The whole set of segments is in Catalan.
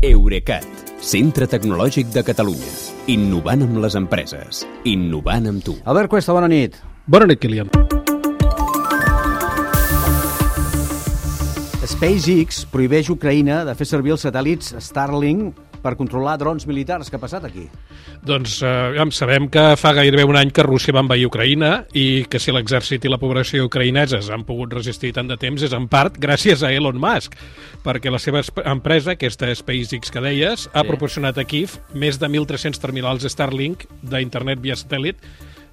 Eurecat, centre tecnològic de Catalunya. Innovant amb les empreses. Innovant amb tu. Albert Cuesta, bona nit. Bona nit, Kilian. SpaceX prohibeix Ucraïna de fer servir els satèl·lits Starlink per controlar drons militars. Què ha passat aquí? Doncs eh, ja sabem que fa gairebé un any que Rússia va envair Ucraïna i que si l'exèrcit i la població ucraïneses han pogut resistir tant de temps és en part gràcies a Elon Musk, perquè la seva empresa, aquesta SpaceX que deies, ha Sí. proporcionat a Kiev més de 1.300 terminals Starlink d'internet via satèl·lit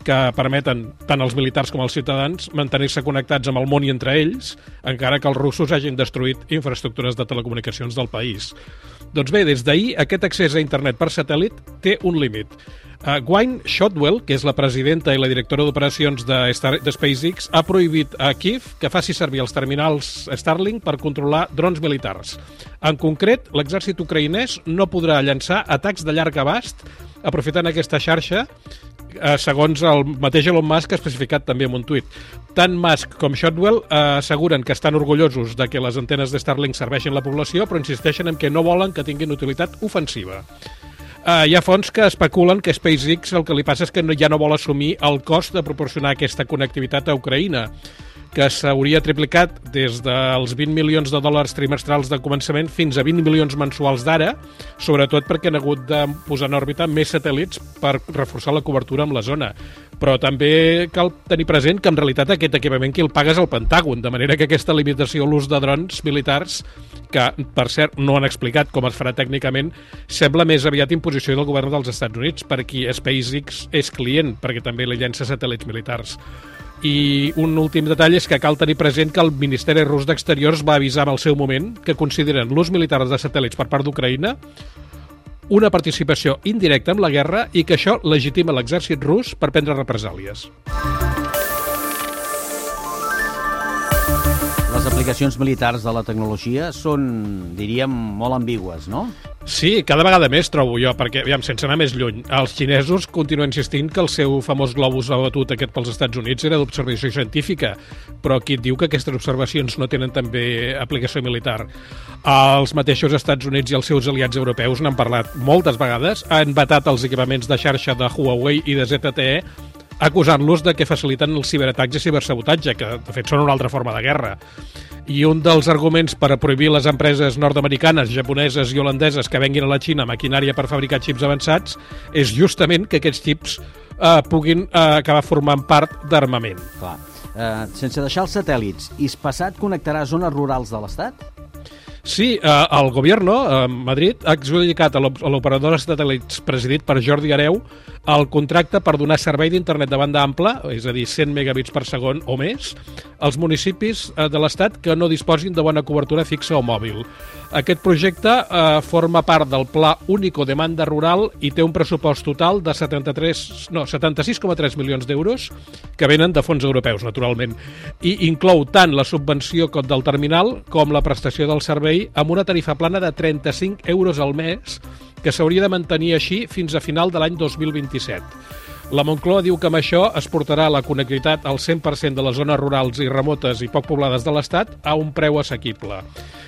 que permeten tant als militars com als ciutadans mantenir-se connectats amb el món i entre ells, encara que els russos hagin destruït infraestructures de telecomunicacions del país. Doncs bé, des d'ahir, aquest accés a internet per satèl·lit té un límit. Uh, Gwynne Shotwell, que és la presidenta i la directora d'operacions de, Star de SpaceX, ha prohibit a Kiev que faci servir els terminals Starlink per controlar drons militars. En concret, l'exèrcit ucraïnès no podrà llançar atacs de llarg abast aprofitant aquesta xarxa eh, segons el mateix Elon Musk ha especificat també en un tuit. Tant Musk com Shotwell eh, asseguren que estan orgullosos de que les antenes de Starlink serveixin la població, però insisteixen en que no volen que tinguin utilitat ofensiva. Uh, hi ha fonts que especulen que SpaceX el que li passa és que no, ja no vol assumir el cost de proporcionar aquesta connectivitat a Ucraïna que s'hauria triplicat des dels 20 milions de dòlars trimestrals de començament fins a 20 milions mensuals d'ara, sobretot perquè han hagut de posar en òrbita més satèl·lits per reforçar la cobertura amb la zona. Però també cal tenir present que en realitat aquest equipament qui el paga és el Pentàgon, de manera que aquesta limitació a l'ús de drons militars que, per cert, no han explicat com es farà tècnicament, sembla més aviat imposició del govern dels Estats Units, per qui SpaceX és client, perquè també li llença satèl·lits militars. I un últim detall és que cal tenir present que el Ministeri Rus d'Exteriors va avisar en el seu moment que consideren l'ús militar de satèl·lits per part d'Ucraïna una participació indirecta en la guerra i que això legitima l'exèrcit rus per prendre represàlies. Les aplicacions militars de la tecnologia són, diríem, molt ambigües, no? Sí, cada vegada més trobo jo, perquè, aviam, sense anar més lluny, els xinesos continuen insistint que el seu famós globus abatut aquest pels Estats Units era d'observació científica, però qui diu que aquestes observacions no tenen també aplicació militar? Els mateixos Estats Units i els seus aliats europeus n'han parlat moltes vegades, han vetat els equipaments de xarxa de Huawei i de ZTE acusant-los de que faciliten els ciberatacs i cibersabotatge, que de fet són una altra forma de guerra. I un dels arguments per a prohibir les empreses nord-americanes, japoneses i holandeses que venguin a la Xina maquinària per fabricar xips avançats és justament que aquests xips eh, puguin eh, acabar formant part d'armament. Clar. Eh, sense deixar els satèl·lits, Ispasat connectarà zones rurals de l'Estat? Sí, eh, el Gobierno, eh, Madrid, ha adjudicat a l'op- a l'operador de satèl·lits presidit per Jordi Areu el contracte per donar servei d'internet de banda ampla, és a dir, 100 megabits per segon o més, als municipis eh, de l'Estat que no disposin de bona cobertura fixa o mòbil. Aquest projecte eh, forma part del Pla Único de Demanda Rural i té un pressupost total de 73, no, 76,3 milions d'euros que venen de fons europeus, naturalment, i inclou tant la subvenció del terminal com la prestació del servei amb una tarifa plana de 35 euros al mes que s'hauria de mantenir així fins a final de l'any 2027. La Moncloa diu que amb això es portarà la connectivitat al 100% de les zones rurals i remotes i poc poblades de l'Estat a un preu assequible.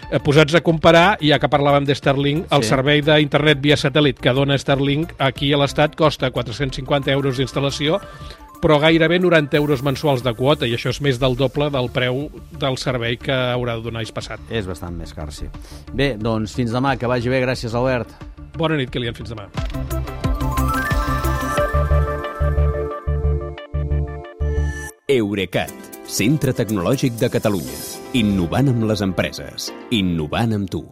Eh, Posats a comparar, ja que parlàvem de Starlink, el Sí. servei d'internet via satèl·lit que dona Starlink aquí a l'Estat costa 450 euros d'instal·lació, però gairebé 90 euros mensuals de quota, i això és més del doble del preu del servei que haurà de donar passat. És bastant més car, sí. Bé, doncs fins demà, que vagi bé. Gràcies, Albert. Bona nit, Kilian, fins demà. Eurecat, centre tecnològic de Catalunya. Innovant amb les empreses. Innovant amb tu.